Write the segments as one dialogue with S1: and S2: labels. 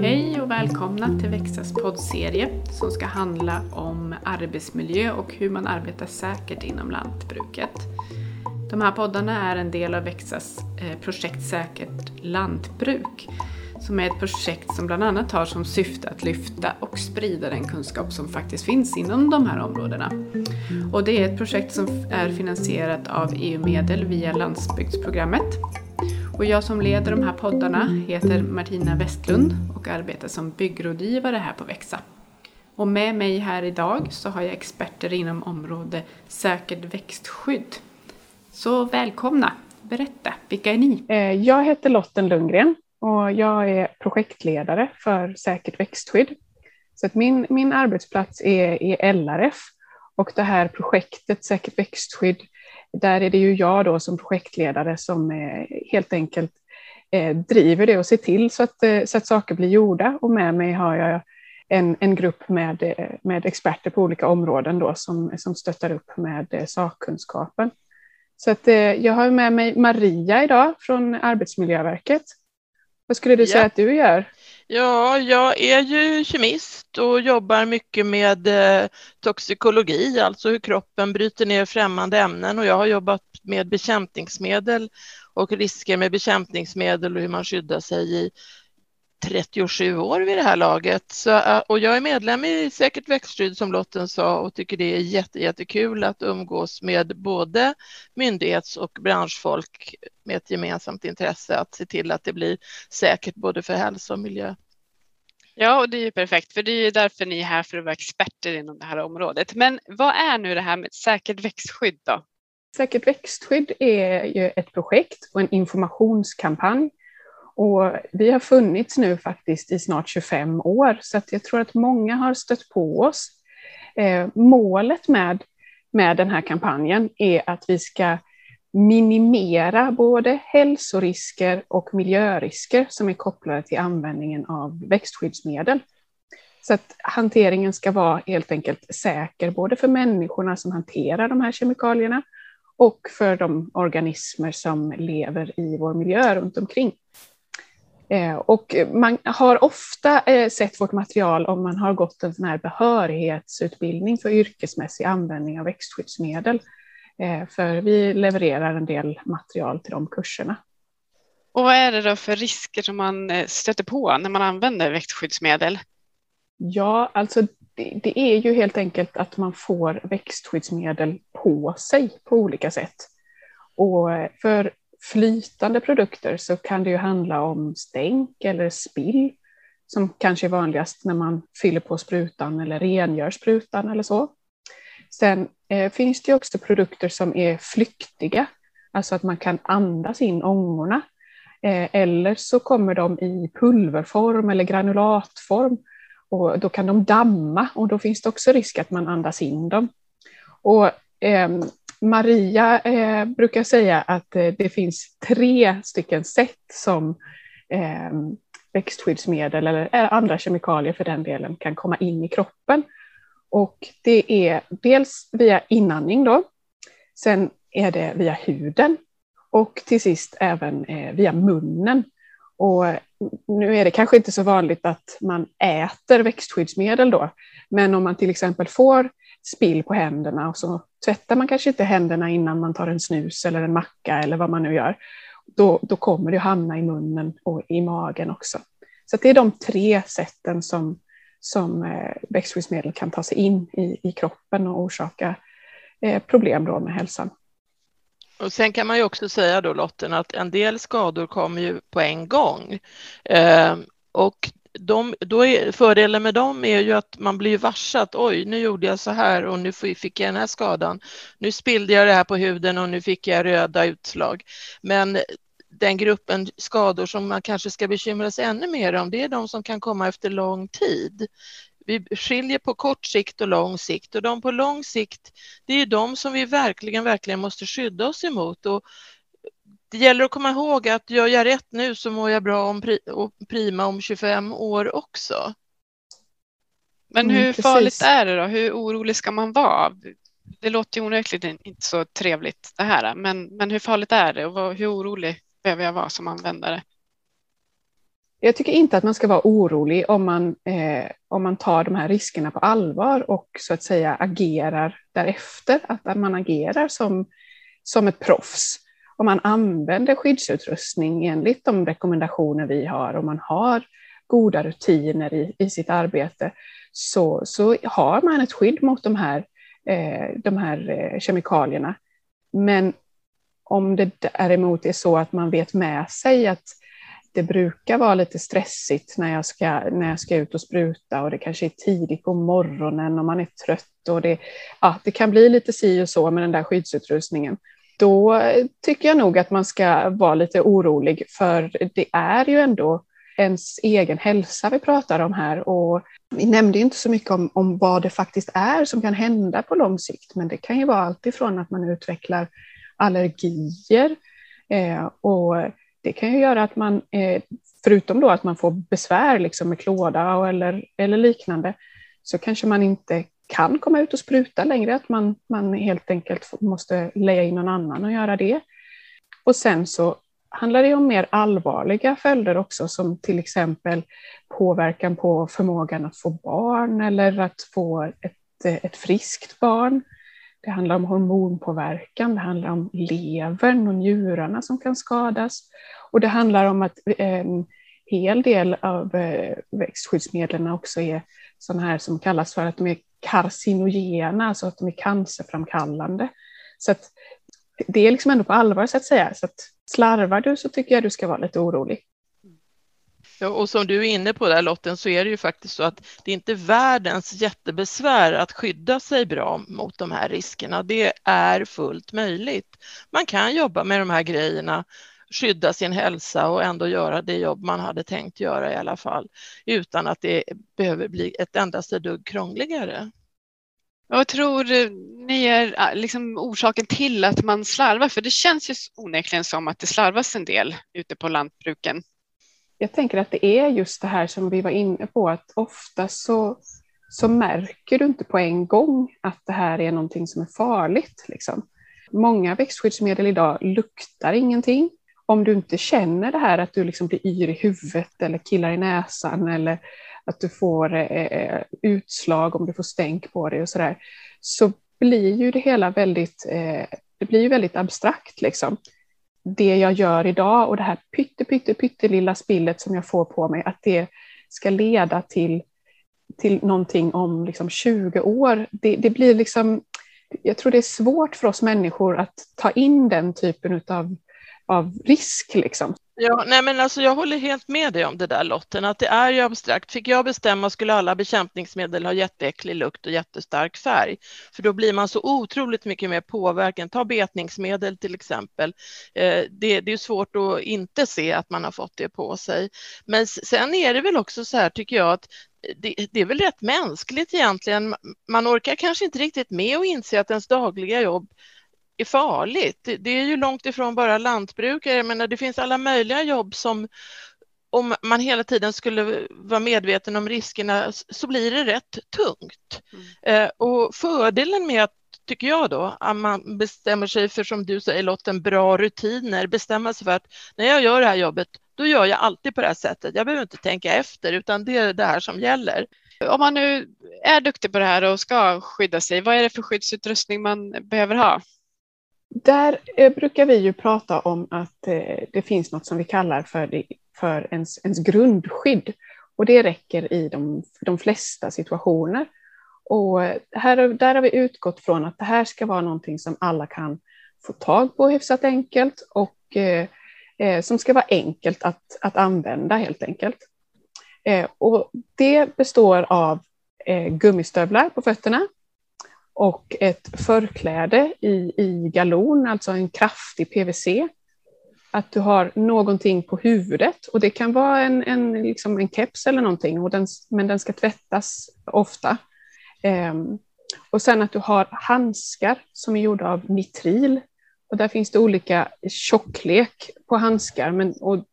S1: Hej och välkomna till Växas poddserie som ska handla om arbetsmiljö och hur man arbetar säkert inom lantbruket. De här poddarna är en del av Växas eh, projekt Säkert lantbruk som är ett projekt som bland annat har som syfte att lyfta och sprida den kunskap som faktiskt finns inom de här områdena. Och det är ett projekt som är finansierat av EU-medel via landsbygdsprogrammet. Och jag som leder de här poddarna heter Martina Westlund och arbetar som byggrådgivare här på Växa. Och med mig här idag så har jag experter inom område säkert växtskydd. Så välkomna! Berätta, vilka är ni?
S2: Eh, jag heter Lotten Lundgren och jag är projektledare för säkert växtskydd. Så att min, min arbetsplats är i LRF och det här projektet Säkert växtskydd, där är det ju jag då som projektledare som helt enkelt eh, driver det och ser till så att, eh, så att saker blir gjorda. Och med mig har jag en, en grupp med, eh, med experter på olika områden då som, som stöttar upp med sakkunskapen. Så att, jag har med mig Maria idag från Arbetsmiljöverket vad skulle du säga att du gör?
S3: Ja, jag är ju kemist och jobbar mycket med eh, toxikologi, alltså hur kroppen bryter ner främmande ämnen. Och jag har jobbat med bekämpningsmedel och risker med bekämpningsmedel och hur man skyddar sig i 37 år vid det här laget. Så, eh, och jag är medlem i Säkert växtskydd som Lotten sa och tycker det är jätte, jättekul att umgås med både myndighets och branschfolk med ett gemensamt intresse att se till att det blir säkert både för hälsa och miljö.
S1: Ja, och det är ju perfekt, för det är ju därför ni är här för att vara experter inom det här området. Men vad är nu det här med säkert växtskydd då?
S2: Säkert växtskydd är ju ett projekt och en informationskampanj och vi har funnits nu faktiskt i snart 25 år, så att jag tror att många har stött på oss. Eh, målet med, med den här kampanjen är att vi ska minimera både hälsorisker och miljörisker som är kopplade till användningen av växtskyddsmedel. Så att hanteringen ska vara helt enkelt säker, både för människorna som hanterar de här kemikalierna och för de organismer som lever i vår miljö runt omkring. Eh, och man har ofta eh, sett vårt material om man har gått en sån här behörighetsutbildning för yrkesmässig användning av växtskyddsmedel. Eh, för vi levererar en del material till de kurserna.
S1: Och vad är det då för risker som man stöter på när man använder växtskyddsmedel?
S2: Ja, alltså det, det är ju helt enkelt att man får växtskyddsmedel på sig på olika sätt. Och för flytande produkter så kan det ju handla om stänk eller spill som kanske är vanligast när man fyller på sprutan eller rengör sprutan eller så. Sen eh, finns det också produkter som är flyktiga, alltså att man kan andas in ångorna. Eh, eller så kommer de i pulverform eller granulatform och då kan de damma och då finns det också risk att man andas in dem. Och, eh, Maria eh, brukar säga att eh, det finns tre stycken sätt som eh, växtskyddsmedel eller eh, andra kemikalier för den delen kan komma in i kroppen. Och det är dels via inandning då, sen är det via huden och till sist även eh, via munnen. Och nu är det kanske inte så vanligt att man äter växtskyddsmedel då, men om man till exempel får spill på händerna och så tvättar man kanske inte händerna innan man tar en snus eller en macka eller vad man nu gör. Då, då kommer det hamna i munnen och i magen också. Så det är de tre sätten som, som eh, växtskyddsmedel kan ta sig in i, i kroppen och orsaka eh, problem då med hälsan.
S3: Och sen kan man ju också säga då Lotten att en del skador kommer ju på en gång. Eh, och de, då är, fördelen med dem är ju att man blir varse att oj, nu gjorde jag så här och nu fick jag den här skadan. Nu spillde jag det här på huden och nu fick jag röda utslag. Men den gruppen skador som man kanske ska bekymra sig ännu mer om, det är de som kan komma efter lång tid. Vi skiljer på kort sikt och lång sikt och de på lång sikt, det är de som vi verkligen, verkligen måste skydda oss emot. Och det gäller att komma ihåg att gör jag rätt nu så mår jag bra om och prima om 25 år också.
S1: Men mm, hur mm, farligt är det då? Hur orolig ska man vara? Det låter ju onekligen inte så trevligt det här, men, men hur farligt är det och hur orolig
S4: behöver jag vara som användare?
S2: Jag tycker inte att man ska vara orolig om man, eh, om man tar de här riskerna på allvar och så att säga agerar därefter. Att man agerar som, som ett proffs. Om man använder skyddsutrustning enligt de rekommendationer vi har, om man har goda rutiner i, i sitt arbete, så, så har man ett skydd mot de här, eh, de här eh, kemikalierna. Men om det däremot är så att man vet med sig att det brukar vara lite stressigt när jag, ska, när jag ska ut och spruta och det kanske är tidigt på morgonen och man är trött och det, ja, det kan bli lite si och så med den där skyddsutrustningen. Då tycker jag nog att man ska vara lite orolig för det är ju ändå ens egen hälsa vi pratar om här. Och vi nämnde inte så mycket om, om vad det faktiskt är som kan hända på lång sikt, men det kan ju vara allt ifrån att man utvecklar allergier eh, och det kan ju göra att man, eh, förutom då att man får besvär liksom med klåda eller, eller liknande, så kanske man inte kan komma ut och spruta längre, att man, man helt enkelt måste leja in någon annan och göra det. Och sen så handlar det om mer allvarliga följder också, som till exempel påverkan på förmågan att få barn eller att få ett, ett friskt barn. Det handlar om hormonpåverkan, det handlar om levern och njurarna som kan skadas. Och det handlar om att en hel del av eh, växtskyddsmedlen också är sådana här som kallas för att de är karcinogena, alltså att de är cancerframkallande. Så att det är liksom ändå på allvar så att säga. Så att slarvar du så tycker jag du ska vara lite orolig.
S3: Ja, och som du är inne på där Lotten så är det ju faktiskt så att det är inte världens jättebesvär att skydda sig bra mot de här riskerna. Det är fullt möjligt. Man kan jobba med de här grejerna, skydda sin hälsa och ändå göra det jobb man hade tänkt göra i alla fall utan att det behöver bli ett endaste dugg krångligare.
S4: Vad tror ni är liksom orsaken till att man slarvar? För det känns ju onekligen som att det slarvas en del ute på lantbruken.
S2: Jag tänker att det är just det här som vi var inne på, att ofta så, så märker du inte på en gång att det här är någonting som är farligt. Liksom. Många växtskyddsmedel idag luktar ingenting. Om du inte känner det här att du liksom blir yr i huvudet eller killar i näsan eller att du får eh, eh, utslag om du får stänk på dig och sådär, så blir ju det hela väldigt, eh, det blir ju väldigt abstrakt liksom. Det jag gör idag och det här pytte, pytte, pyttelilla spillet som jag får på mig, att det ska leda till, till någonting om liksom 20 år, det, det blir liksom, jag tror det är svårt för oss människor att ta in den typen av, av risk. Liksom.
S3: Ja, nej men alltså jag håller helt med dig om det där Lotten, att det är ju abstrakt. Fick jag bestämma skulle alla bekämpningsmedel ha jätteäcklig lukt och jättestark färg, för då blir man så otroligt mycket mer påverkan. Ta betningsmedel till exempel. Eh, det, det är svårt att inte se att man har fått det på sig. Men sen är det väl också så här tycker jag att det, det, är väl rätt mänskligt egentligen. Man orkar kanske inte riktigt med att inse att ens dagliga jobb är farligt. Det är ju långt ifrån bara lantbrukare, men det finns alla möjliga jobb som om man hela tiden skulle vara medveten om riskerna så blir det rätt tungt. Mm. Eh, och fördelen med att tycker jag då, att man bestämmer sig för, som du säger Lotten, bra rutiner, bestämma sig för att när jag gör det här jobbet, då gör jag alltid på det här sättet. Jag behöver inte tänka efter, utan det är det här som gäller.
S4: Om man nu är duktig på det här och ska skydda sig, vad är det för skyddsutrustning man behöver ha?
S2: Där eh, brukar vi ju prata om att eh, det finns något som vi kallar för, för ens, ens grundskydd. Och det räcker i de, de flesta situationer. Och eh, här, där har vi utgått från att det här ska vara någonting som alla kan få tag på hyfsat enkelt och eh, eh som ska vara enkelt att, att använda helt enkelt. Eh, och det består av eh, gummistövlar på fötterna och ett förkläde i, i galon, alltså en kraftig PVC. Att du har någonting på huvudet och det kan vara en, en, liksom en keps eller någonting, och den, men den ska tvättas ofta. Um, och sen att du har handskar som är gjorda av nitril. Och där finns det olika tjocklek på handskar, men, och,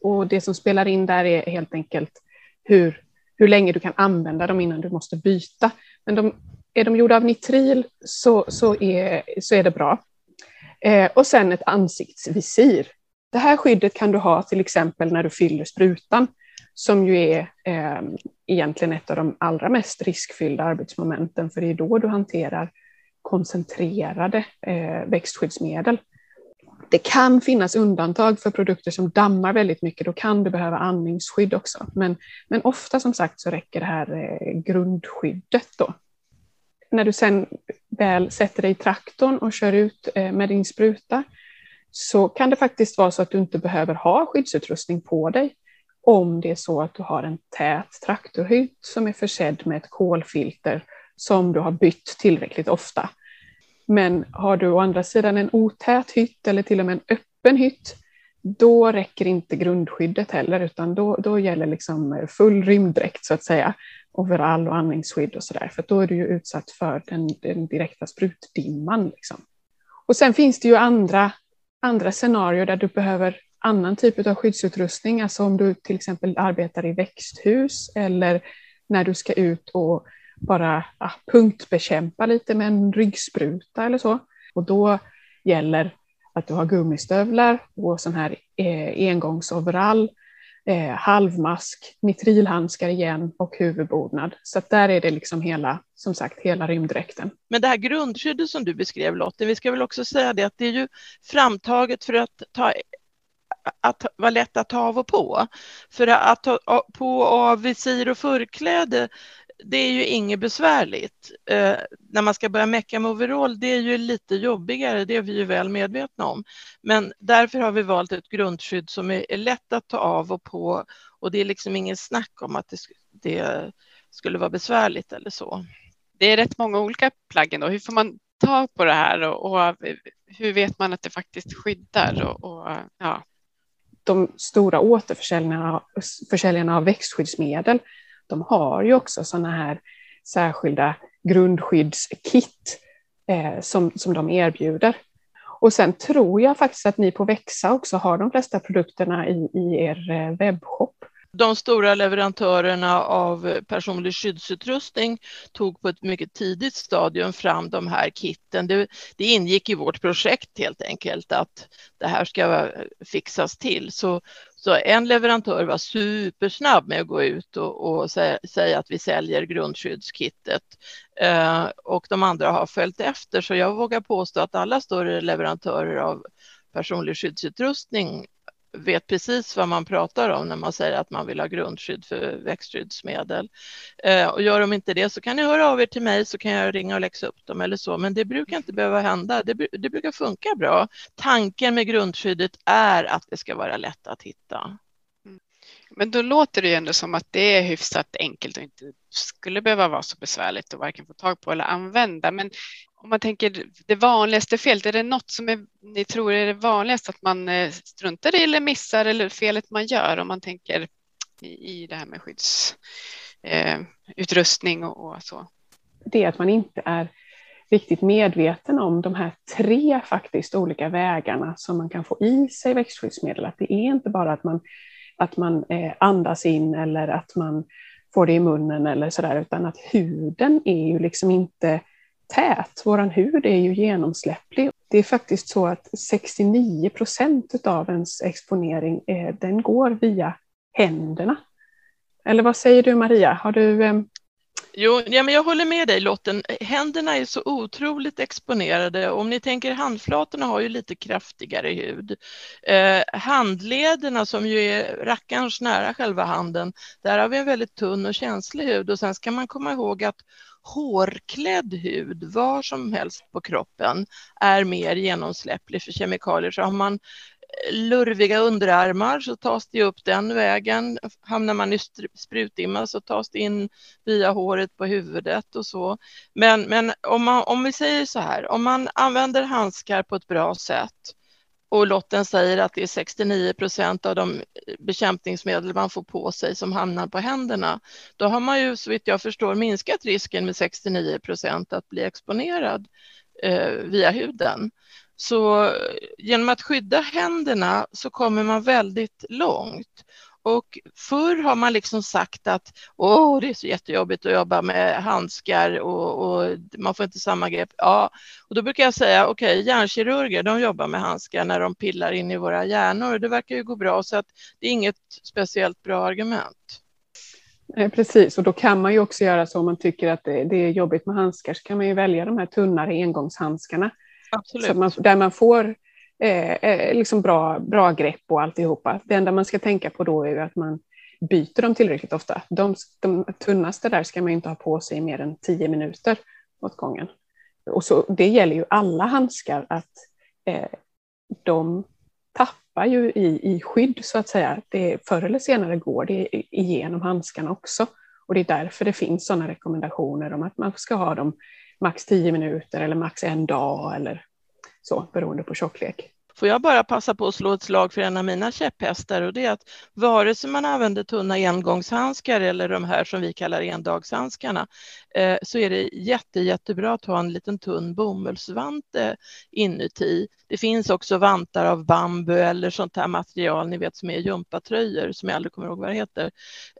S2: och det som spelar in där är helt enkelt hur, hur länge du kan använda dem innan du måste byta. Men de är de gjorda av nitril så, så, är, så är det bra. Eh, och sen ett ansiktsvisir. Det här skyddet kan du ha till exempel när du fyller sprutan, som ju är eh, egentligen ett av de allra mest riskfyllda arbetsmomenten, för det är då du hanterar koncentrerade eh, växtskyddsmedel. Det kan finnas undantag för produkter som dammar väldigt mycket, då kan du behöva andningsskydd också. Men, men ofta som sagt så räcker det här eh, grundskyddet då. När du sen väl sätter dig i traktorn och kör ut eh, med din spruta så kan det faktiskt vara så att du inte behöver ha skyddsutrustning på dig om det är så att du har en tät traktorhytt som är försedd med ett kolfilter som du har bytt tillräckligt ofta. Men har du å andra sidan en otät hytt eller till och med en öppen hytt, då räcker inte grundskyddet heller, utan då, då gäller liksom full rymddräkt så att säga, overall och andningsskydd och sådär, för då är du ju utsatt för den, den direkta sprutdimman. Liksom. Och sen finns det ju andra, andra scenarier där du behöver annan typ av skyddsutrustning, alltså om du till exempel arbetar i växthus eller när du ska ut och bara ja, punktbekämpa lite med en ryggspruta eller så. Och då gäller att du har gummistövlar och sån här eh, engångsoverall, eh, halvmask, mitrilhandskar igen och huvudbonad. Så där är det liksom hela, som sagt, hela rymddräkten.
S3: Men det här grundskyddet som du beskrev Lotten, vi ska väl också säga det att det är ju framtaget för att ta att vara lätt att ta av och på. För att ta på och av visir och förkläde det är ju inget besvärligt. Eh, när man ska börja mecka med overall, det är ju lite jobbigare, det är vi ju väl medvetna om. Men därför har vi valt ett grundskydd som är, är lätt att ta av och på och det är liksom ingen snack om att det, det skulle vara besvärligt eller så.
S4: Det är rätt många olika plagg ändå. Hur får man tag på det här och, och hur vet man att det faktiskt skyddar? Och, och, ja.
S2: De stora återförsäljarna av växtsskyddsmedel de har ju också sådana här särskilda grundskyddskit eh, som, som de erbjuder. Och sen tror jag faktiskt att ni på Växa också har de flesta produkterna i, i er eh, webbshop
S3: de stora leverantörerna av personlig skyddsutrustning tog på ett mycket tidigt stadium fram de här kitten. Det, det ingick i vårt projekt helt enkelt att det här ska fixas till. Så, så en leverantör var supersnabb med att gå ut och, och säga, säga, att vi säljer grundskyddskittet eh, och de andra har följt efter. Så jag vågar påstå att alla större leverantörer av personlig skyddsutrustning vet precis vad man pratar om när man säger att man vill ha grundskydd för växtskyddsmedel. Eh, och gör de inte det så kan ni höra av er till mig så kan jag ringa och läxa upp dem eller så. Men det brukar inte behöva hända. Det, det brukar funka bra. Tanken med grundskyddet är att det ska vara lätt att hitta.
S4: Men då låter det ju ändå som att det är hyfsat enkelt och inte skulle behöva vara så besvärligt att varken få tag på eller använda. Men om man tänker det vanligaste felet, är det något som är, ni tror är det vanligaste att man eh, struntar i eller missar eller felet man gör om man tänker i, i det här med skyddsutrustning eh, och, och, så?
S2: Det är att man inte är riktigt medveten om de här tre faktiskt olika vägarna som man kan få i sig växtskyddsmedel. Att det är inte bara att man, att man eh, andas in eller att man får det i munnen eller sådär, utan att huden är ju liksom inte tät. Vår hud är ju genomsläpplig. Det är faktiskt så att 69 procent av ens exponering eh, den går via händerna. Eller vad säger du Maria? Har du eh...
S3: Jo, ja, men jag håller med dig Lotten. Händerna är så otroligt exponerade. Om ni tänker handflatorna har ju lite kraftigare hud. Eh, handlederna som ju är rackarns nära själva handen, där har vi en väldigt tunn och känslig hud och sen ska man komma ihåg att hårklädd hud var som helst på kroppen är mer genomsläpplig för kemikalier. Så har man lurviga underarmar så tas det upp den vägen. Hamnar man i sprutdimma så tas det in via håret på huvudet och så. Men, men om, man, om vi säger så här, om man använder handskar på ett bra sätt och Lotten säger att det är 69 procent av de bekämpningsmedel man får på sig som hamnar på händerna. Då har man ju så vitt jag förstår minskat risken med 69 procent att bli exponerad eh, via huden. Så genom att skydda händerna så kommer man väldigt långt. Och förr har man liksom sagt att åh, det är så jättejobbigt att jobba med handskar och, och man får inte samma grepp. Ja, och då brukar jag säga okej, okay, hjärnkirurger, de jobbar med handskar när de pillar in i våra hjärnor. och Det verkar ju gå bra, så att det är inget speciellt bra argument.
S2: Precis, och då kan man ju också göra så om man tycker att det, är jobbigt med handskar så kan man ju välja de här tunnare engångshandskarna. Absolut. Så man, där man får eh, eh, liksom bra, bra grepp och alltihopa. Det enda man ska tänka på då är att man byter dem tillräckligt ofta. De, de tunnaste där ska man inte ha på sig mer än tio minuter åt gången. Och så, det gäller ju alla handskar att eh, de tappar ju i, i skydd så att säga. Det, förr eller senare går det igenom handskarna också. Och det är därför det finns sådana rekommendationer om att man ska ha dem max tio minuter eller max en dag eller så beroende på tjocklek.
S3: Får jag bara passa på att slå ett slag för en av mina käpphästar och det är att vare sig man använder tunna engångshandskar eller de här som vi kallar endagshandskarna eh, så är det jätte, jättebra att ha en liten tunn bomullsvante inuti. Det finns också vantar av bambu eller sånt här material, ni vet som är gympatröjor som jag aldrig kommer ihåg vad det heter.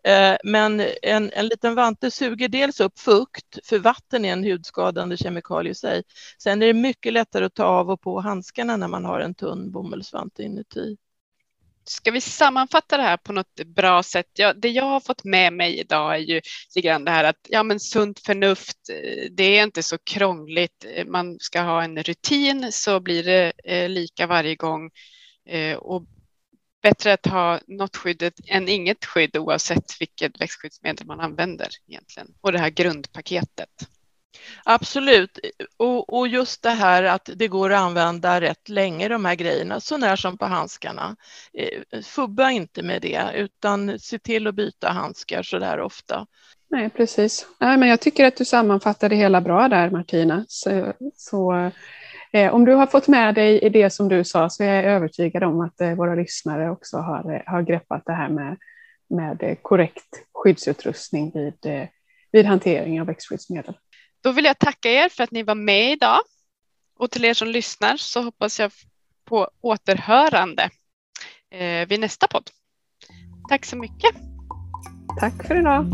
S3: Eh, men en, en liten vante suger dels upp fukt, för vatten är en hudskadande kemikalie i sig. Sen är det mycket lättare att ta av och på handskarna när man har en tunn bomullsvante inuti.
S4: Ska vi sammanfatta det här på något bra sätt? Ja, det jag har fått med mig idag är ju lite grann det här att ja, men sunt förnuft, eh, det är inte så krångligt. Eh, man ska ha en rutin så blir det eh, lika varje gång eh, och bättre att ha något skydd än inget skydd oavsett vilket växtskyddsmedel man använder egentligen. Och det här grundpaketet.
S3: Absolut, och, och, just det här att det går att använda rätt länge de här grejerna, så när som på handskarna. Eh, fubba inte med det, utan se till att byta handskar så där ofta.
S2: Nej, precis. Nej, men jag tycker att du sammanfattade det hela bra där, Martina. Så, så eh, om du har fått med dig i det som du sa så är jag övertygad om att eh, våra lyssnare också har, eh, har greppat det här med, med eh, korrekt skyddsutrustning vid, eh, vid hantering av växtskyddsmedel.
S4: Då vill jag tacka er för att ni var med idag. Och till er som lyssnar så hoppas jag på återhörande eh, vid nästa podd. Tack så mycket.
S2: Tack för idag.